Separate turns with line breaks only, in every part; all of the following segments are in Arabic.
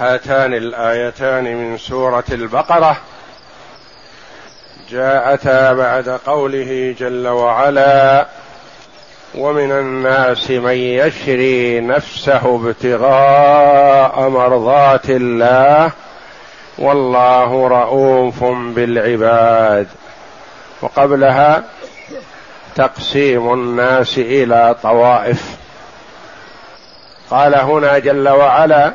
هاتان الآيتان من سورة البقرة جاءتا بعد قوله جل وعلا ومن الناس من يشري نفسه ابتغاء مرضات الله والله رؤوف بالعباد. وقبلها تقسيم الناس إلى طوائف. قال هنا جل وعلا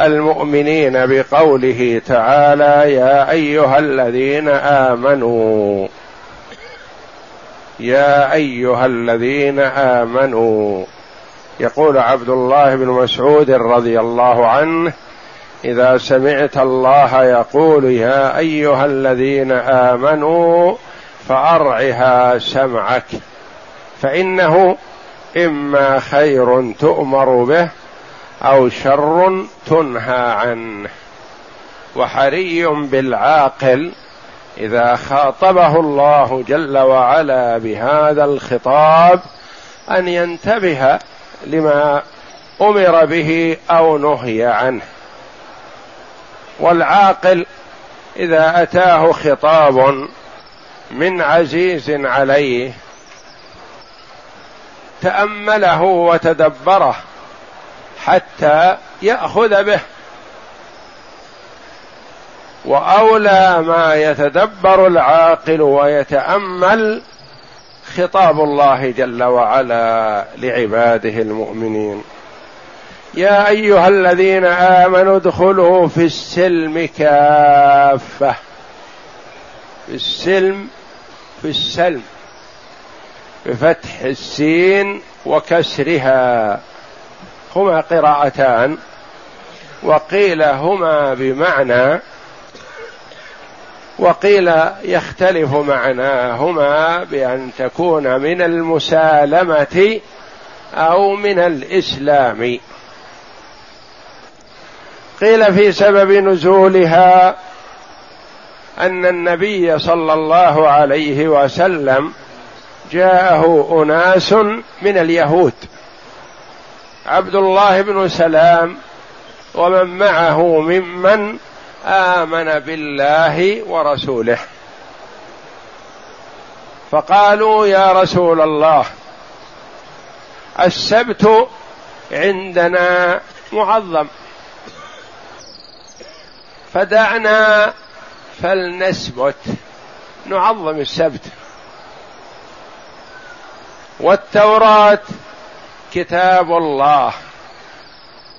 المؤمنين بقوله تعالى يا أيها الذين آمنوا يا أيها الذين آمنوا. يقول عبد الله بن مسعود رضي الله عنه إذا سمعت الله يقول يا أيها الذين آمنوا فأرعها سمعك فإنه إما خير تؤمر به أو شر تنهى عنه وحري بالعاقل إذا خاطبه الله جل وعلا بهذا الخطاب أن ينتبه لما أمر به أو نهي عنه. والعاقل إذا أتاه خطاب من عزيز عليه تأمله وتدبره حتى يأخذ به. وأولى ما يتدبر العاقل ويتأمل خطاب الله جل وعلا لعباده المؤمنين. يا أيها الذين آمنوا ادخلوا في السلم كافة. في السلم في السلم. بفتح السين وكسرها. هما قراءتان وقيل هما بمعنى وقيل يختلف معناهما بأن تكون من المسالمة أو من الإسلام. قيل في سبب نزولها أن النبي صلى الله عليه وسلم جاءه أناس من اليهود. عبد الله بن سلام ومن معه ممن آمن بالله ورسوله. فقالوا يا رسول الله السبت عندنا معظم. فدعنا فلنسبت نعظم السبت. والتوراة كتاب الله.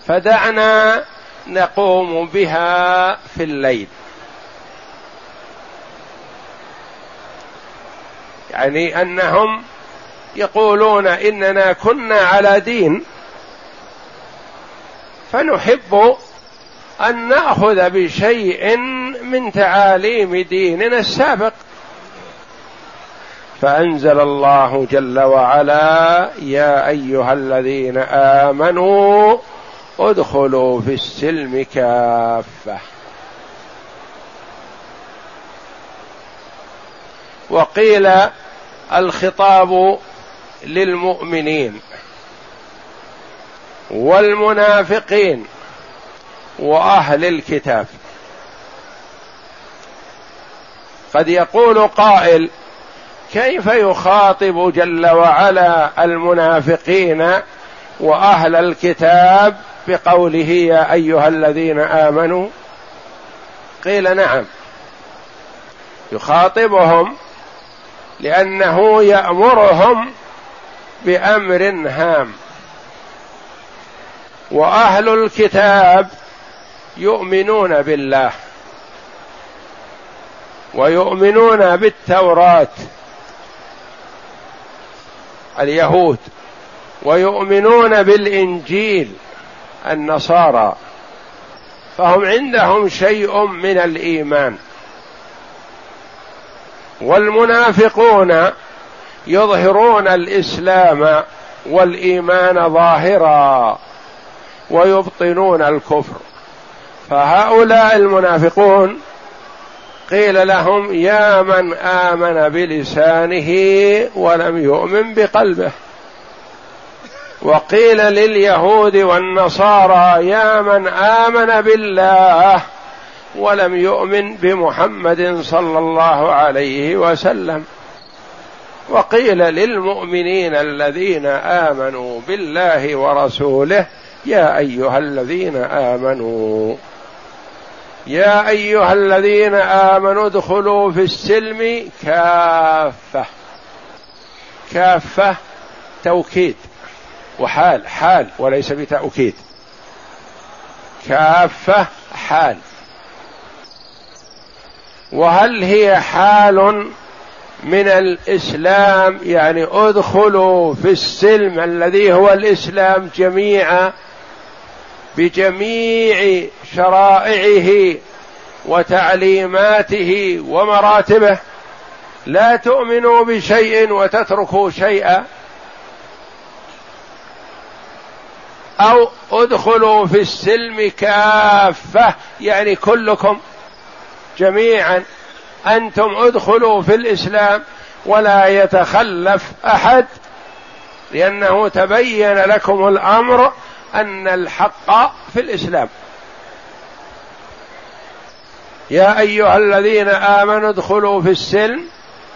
فدعنا نقوم بها في الليل. يعني أنهم يقولون إننا كنا على دين. فنحب أن نأخذ بشيء من تعاليم ديننا السابق. فأنزل الله جل وعلا يا أيها الذين آمنوا ادخلوا في السلم كافة. وقيل الخطاب للمؤمنين والمنافقين وأهل الكتاب. قد يقول قائل كيف يخاطب جل وعلا المنافقين وأهل الكتاب بقوله يا أيها الذين آمنوا؟ قيل نعم. يخاطبهم لأنه يأمرهم بأمر هام. وأهل الكتاب يؤمنون بالله. ويؤمنون بالتوراة. اليهود ويؤمنون بالإنجيل النصارى فهم عندهم شيء من الإيمان. والمنافقون يظهرون الإسلام والإيمان ظاهرا ويبطنون الكفر. فهؤلاء المنافقون قيل لهم يا من آمن بلسانه ولم يؤمن بقلبه. وقيل لليهود والنصارى يا من آمن بالله ولم يؤمن بمحمد صلى الله عليه وسلم. وقيل للمؤمنين الذين آمنوا بالله ورسوله يا أيها الذين آمنوا يا أيها الذين آمنوا ادخلوا في السلم كافة. كافة توكيد. وحال حال وليس بتأكيد. كافة حال. وهل هي حال من الإسلام؟ يعني ادخلوا في السلم الذي هو الإسلام جميعا بجميع شرائعه وتعليماته ومراتبه. لا تؤمنوا بشيء وتتركوا شيئا. أو ادخلوا في السلم كافة. يعني كلكم جميعا أنتم ادخلوا في الإسلام ولا يتخلف أحد. لأنه تبين لكم الأمر أن الحق في الإسلام. يا أيها الذين آمنوا ادخلوا في السلم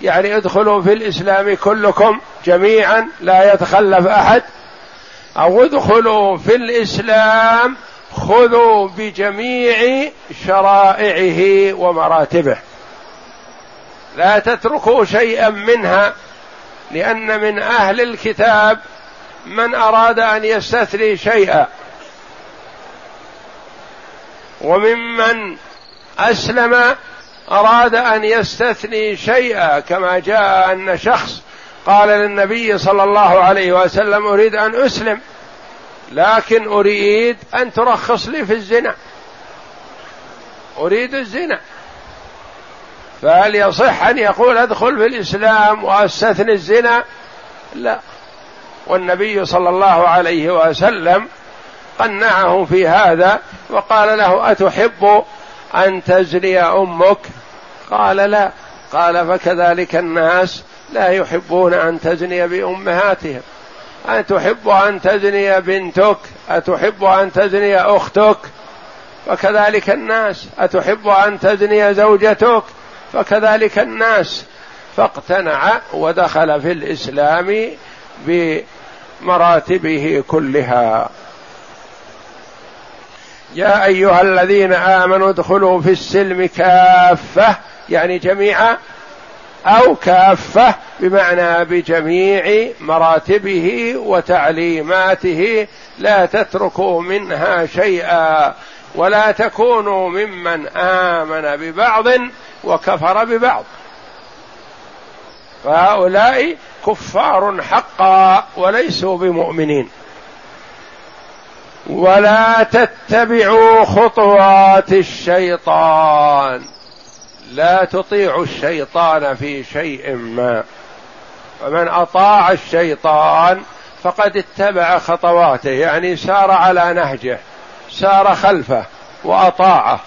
يعني ادخلوا في الإسلام كلكم جميعا لا يتخلف أحد. أو ادخلوا في الإسلام خذوا بجميع شرائعه ومراتبه. لا تتركوا شيئا منها لأن من أهل الكتاب من أراد أن يستثني شيئا وممن أسلم أراد أن يستثني شيئا كما جاء أن شخص قال للنبي صلى الله عليه وسلم أريد أن أسلم لكن أريد أن ترخص لي في الزنا. أريد الزنا. فهل يصح أن يقول أدخل في الإسلام وأستثني الزنا؟ لا. والنبي صلى الله عليه وسلم قنعه في هذا وقال له أتحب أن تزني أمك؟ قال لا. قال فكذلك الناس لا يحبون أن تزني بأمهاتهم. أتحب أن تزني بنتك؟ أتحب أن تزني أختك؟ فكذلك الناس. أتحب أن تزني زوجتك؟ فكذلك الناس. فاقتنع ودخل في الإسلام بمراتبه كلها. يا أيها الذين آمنوا ادخلوا في السلم كافة يعني جميعا أو كافة بمعنى بجميع مراتبه وتعليماته لا تتركوا منها شيئا ولا تكونوا ممن آمن ببعض وكفر ببعض. فهؤلاء كفار حقا وليسوا بمؤمنين. ولا تتبعوا خطوات الشيطان. لا تطيعوا الشيطان في شيء ما. فمن أطاع الشيطان فقد اتبع خطواته يعني سار على نهجه سار خلفه وأطاعه.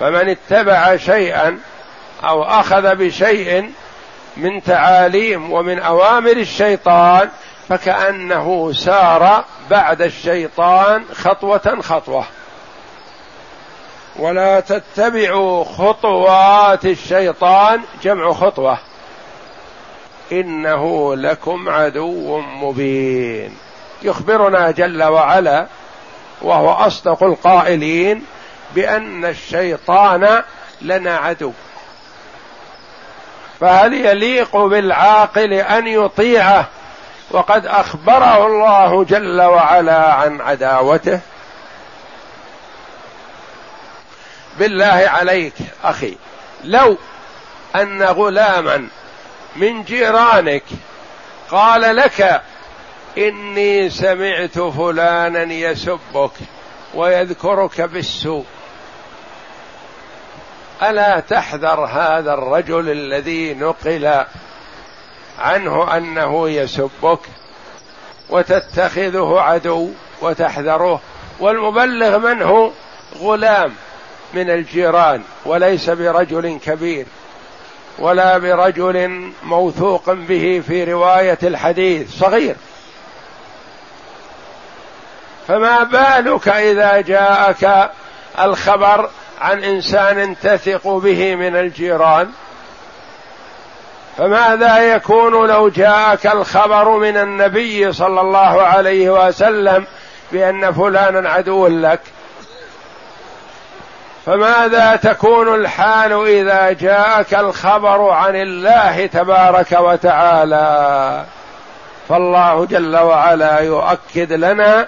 فمن اتبع شيئا أو أخذ بشيء من تعاليم ومن أوامر الشيطان فكأنه سار بعد الشيطان خطوة خطوة. ولا تتبعوا خطوات الشيطان جمع خطوة. إنه لكم عدو مبين. يخبرنا جل وعلا وهو أصدق القائلين بأن الشيطان لنا عدو. فهل يليق بالعاقل أن يطيعه؟ وقد أخبره الله جل وعلا عن عداوته. بالله عليك أخي لو أن غلاما من جيرانك قال لك إني سمعت فلانا يسبك ويذكرك بالسوء ألا تحذر هذا الرجل الذي نقل عنه أنه يسبك وتتخذه عدو وتحذره والمبلغ منه غلام من الجيران وليس برجل كبير ولا برجل موثوق به في رواية الحديث صغير. فما بالك إذا جاءك الخبر عن إنسان تثق به من الجيران فماذا يكون لو جاءك الخبر من النبي صلى الله عليه وسلم بأن فلانا عدو لك؟ فماذا تكون الحال إذا جاءك الخبر عن الله تبارك وتعالى؟ فالله جل وعلا يؤكد لنا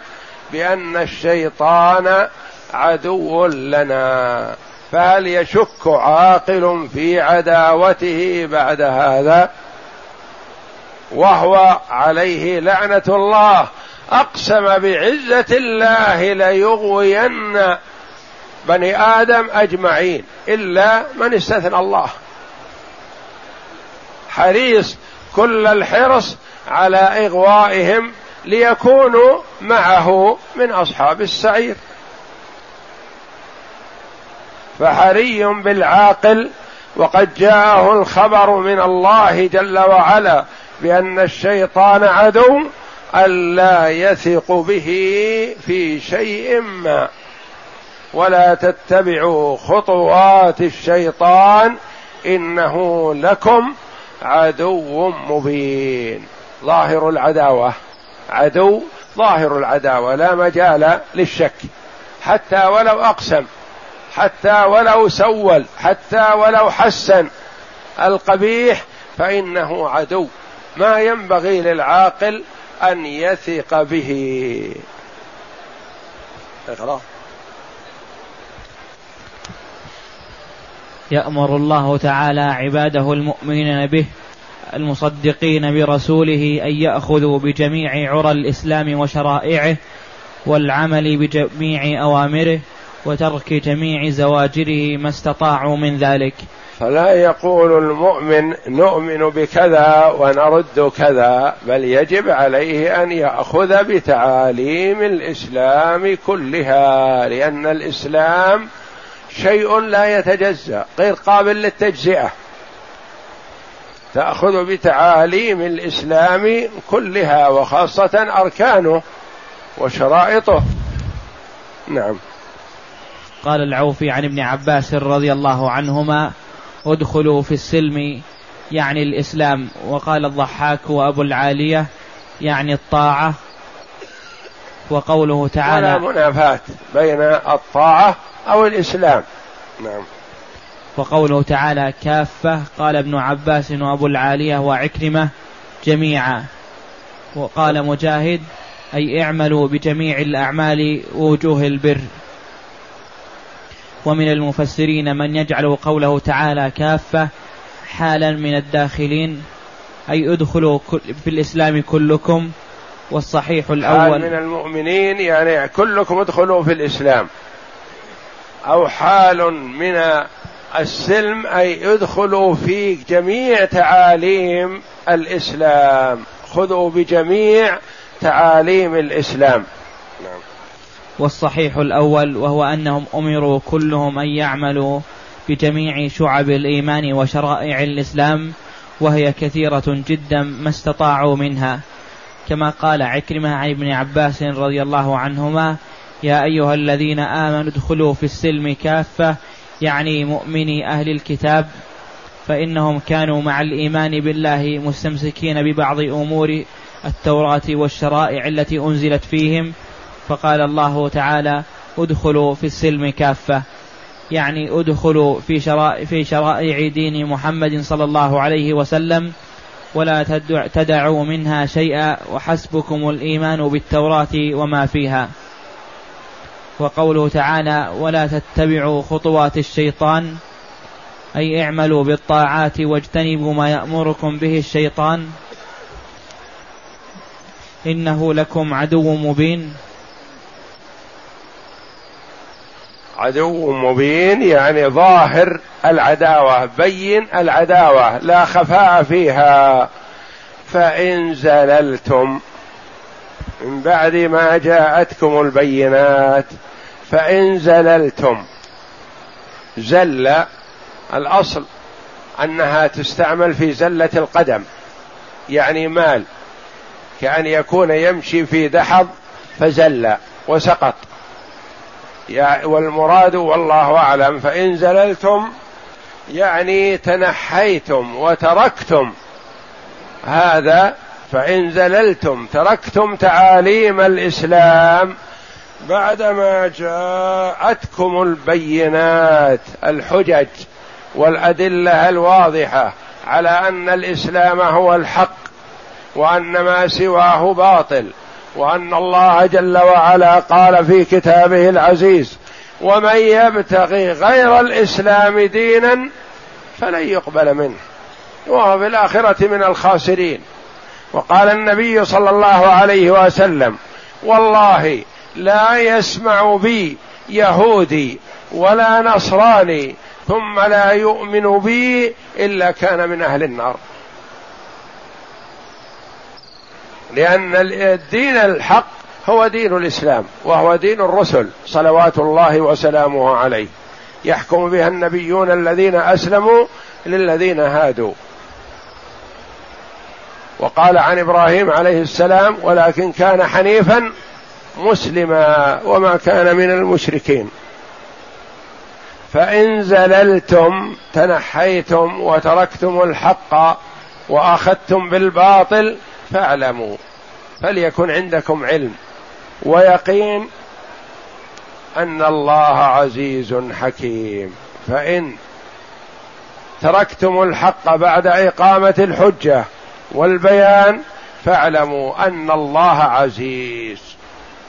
بأن الشيطان عدو لنا فهل يشك عاقل في عداوته بعد هذا؟ وهو عليه لعنة الله. أقسم بعزة الله ليغوين بني آدم أجمعين إلا من استثنى الله. حريص كل الحرص على إغوائهم ليكونوا معه من أصحاب السعير. فحري بالعاقل وقد جاءه الخبر من الله جل وعلا بأن الشيطان عدو ألا يثق به في شيء ما. ولا تتبعوا خطوات الشيطان إنه لكم عدو مبين. ظاهر العداوة. عدو ظاهر العداوة. لا مجال للشك. حتى ولو أقسم. حتى ولو سول حتى ولو حسن القبيح فإنه عدو. ما ينبغي للعاقل أن يثق به. اقرأ.
يأمر الله تعالى عباده المؤمنين به المصدقين برسوله أن يأخذوا بجميع عرى الإسلام وشرائعه والعمل بجميع أوامره وترك جميع زواجره ما استطاعوا من ذلك.
فلا يقول المؤمن نؤمن بكذا ونرد كذا بل يجب عليه أن يأخذ بتعاليم الإسلام كلها لأن الإسلام شيء لا يتجزأ غير قابل للتجزئة. تأخذ بتعاليم الإسلام كلها وخاصة أركانه وشرائطه. نعم.
قال العوفي عن ابن عباس رضي الله عنهما ادخلوا في السلم يعني الإسلام. وقال الضحاك وأبو العالية يعني الطاعة. وقوله تعالى
ولا منافاة بين الطاعة أو الإسلام. نعم.
وقوله تعالى كافة قال ابن عباس وأبو العالية وعكرمة جميعا. وقال مجاهد أي اعملوا بجميع الأعمال ووجوه البر. ومن المفسرين من يجعل قوله تعالى كافة حالا من الداخلين أي ادخلوا في الإسلام كلكم والصحيح الأول.
من المؤمنين يعني كلكم ادخلوا في الإسلام. أو حال من السلم أي ادخلوا في جميع تعاليم الإسلام. خذوا بجميع تعاليم الإسلام. نعم.
والصحيح الأول وهو أنهم أمروا كلهم أن يعملوا بجميع شعب الإيمان وشرائع الإسلام وهي كثيرة جدا ما استطاعوا منها. كما قال عكرمة عن ابن عباس رضي الله عنهما يا أيها الذين آمنوا ادخلوا في السلم كافة يعني مؤمني أهل الكتاب فإنهم كانوا مع الإيمان بالله مستمسكين ببعض أمور التوراة والشرائع التي أنزلت فيهم فقال الله تعالى ادخلوا في السلم كافة. يعني ادخلوا في شرائع, في شرائع دين محمد صلى الله عليه وسلم ولا تدعوا منها شيئا وحسبكم الإيمان بالتوراة وما فيها. وقوله تعالى ولا تتبعوا خطوات الشيطان أي اعملوا بالطاعات واجتنبوا ما يأمركم به الشيطان إنه لكم عدو مبين.
عدو مبين يعني ظاهر العداوة بين العداوة لا خفاء فيها. فإن زللتم من بعد ما جاءتكم البينات فإن زللتم زل الأصل أنها تستعمل في زلة القدم يعني مال كأن يكون يمشي في دحض فزل وسقط. والمراد والله أعلم فإن زللتم يعني تنحيتم وتركتم. هذا فإن زللتم تركتم تعاليم الإسلام بعدما جاءتكم البينات الحجج والأدلة الواضحة على أن الإسلام هو الحق وأن ما سواه باطل. وأن الله جل وعلا قال في كتابه العزيز ومن يبتغي غير الإسلام دينا فلن يقبل منه وهو في الآخرة من الخاسرين. وقال النبي صلى الله عليه وسلم والله لا يسمع بي يهودي ولا نصراني ثم لا يؤمن بي إلا كان من أهل النار. لأن الدين الحق هو دين الإسلام وهو دين الرسل صلوات الله وسلامه عليه. يحكم بها النبيون الذين أسلموا للذين هادوا. وقال عن إبراهيم عليه السلام ولكن كان حنيفا مسلما وما كان من المشركين. فإن زللتم تنحيتم وتركتم الحق وأخذتم بالباطل فاعلموا فليكن عندكم علم. ويقين أن الله عزيز حكيم. فإن تركتم الحق بعد إقامة الحجة والبيان فاعلموا أن الله عزيز.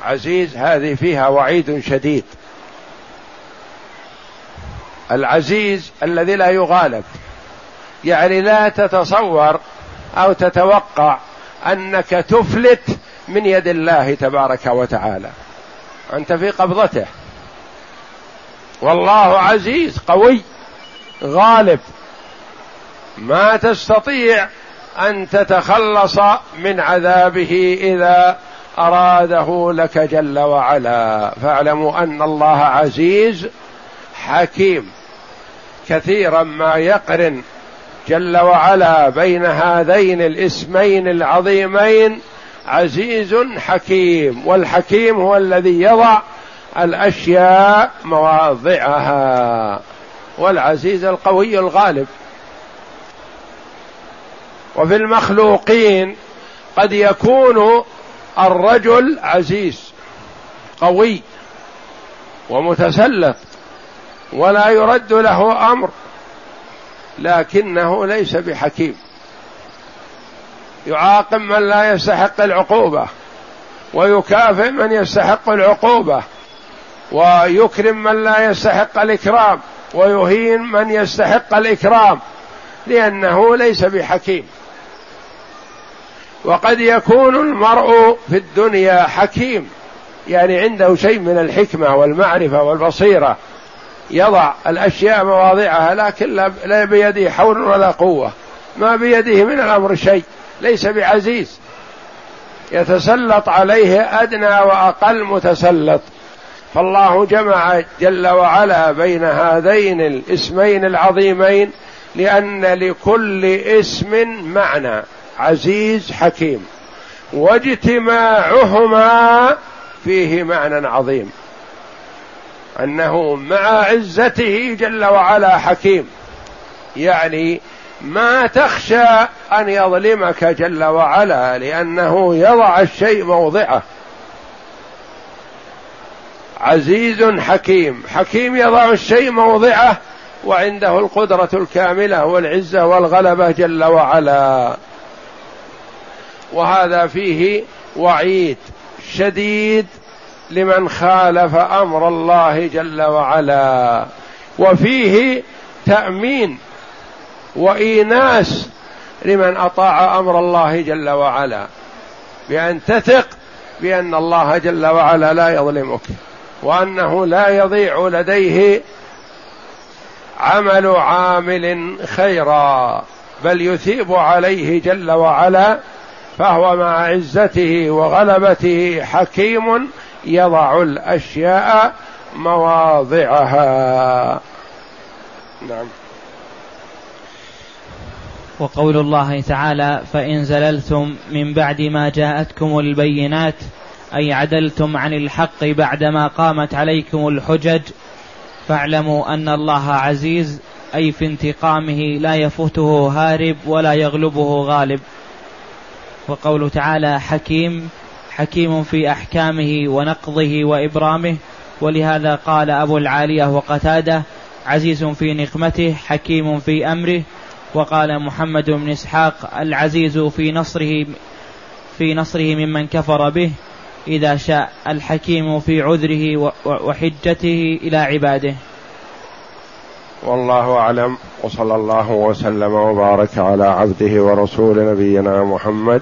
عزيز هذه فيها وعيد شديد. العزيز الذي لا يغالب. يعني لا تتصور أو تتوقع أنك تفلت من يد الله تبارك وتعالى. أنت في قبضته. والله عزيز قوي غالب. ما تستطيع أن تتخلص من عذابه إذا أراده لك جل وعلا. فاعلموا أن الله عزيز حكيم. كثيرا ما يقرن جل وعلا بين هذين الاسمين العظيمين عزيز حكيم والحكيم هو الذي يضع الأشياء مواضعها والعزيز القوي الغالب. وفي المخلوقين قد يكون الرجل عزيز قوي ومتسلط ولا يرد له أمر. لكنه ليس بحكيم. يعاقب من لا يستحق العقوبة ويكافئ من يستحق العقوبة ويكرم من لا يستحق الإكرام ويهين من يستحق الإكرام لأنه ليس بحكيم. وقد يكون المرء في الدنيا حكيم يعني عنده شيء من الحكمة والمعرفة والبصيرة. يضع الأشياء مواضعها لكن لا بيده حول ولا قوة. ما بيده من الأمر شيء ليس بعزيز. يتسلط عليه أدنى وأقل متسلط. فالله جمع جل وعلا بين هذين الاسمين العظيمين لأن لكل اسم معنى عزيز حكيم. واجتماعهما فيه معنى عظيم. أنه مع عزته جل وعلا حكيم. يعني ما تخشى أن يظلمك جل وعلا لأنه يضع الشيء موضعه. عزيز حكيم. حكيم يضع الشيء موضعه وعنده القدرة الكاملة والعزة والغلبة جل وعلا. وهذا فيه وعيد شديد لمن خالف أمر الله جل وعلا. وفيه تأمين وإيناس لمن أطاع أمر الله جل وعلا. بأن تثق بأن الله جل وعلا لا يظلمك وأنه لا يضيع لديه عمل عامل خيرا بل يثيب عليه جل وعلا فهو مع عزته وغلبته حكيم يضع الأشياء مواضعها. نعم.
وقول الله تعالى فإن زللتم من بعد ما جاءتكم البينات أي عدلتم عن الحق بعدما قامت عليكم الحجج فاعلموا أن الله عزيز أي في انتقامه لا يفوته هارب ولا يغلبه غالب. وقوله تعالى حكيم حكيم في أحكامه ونقضه وإبرامه. ولهذا قال أبو العالية وقتاده عزيز في نقمته حكيم في أمره. وقال محمد بن إسحاق العزيز في نصره في نصره ممن كفر به إذا شاء الحكيم في عذره وحجته إلى عباده.
والله أعلم وصلى الله وسلم وبارك على عبده ورسول نبينا محمد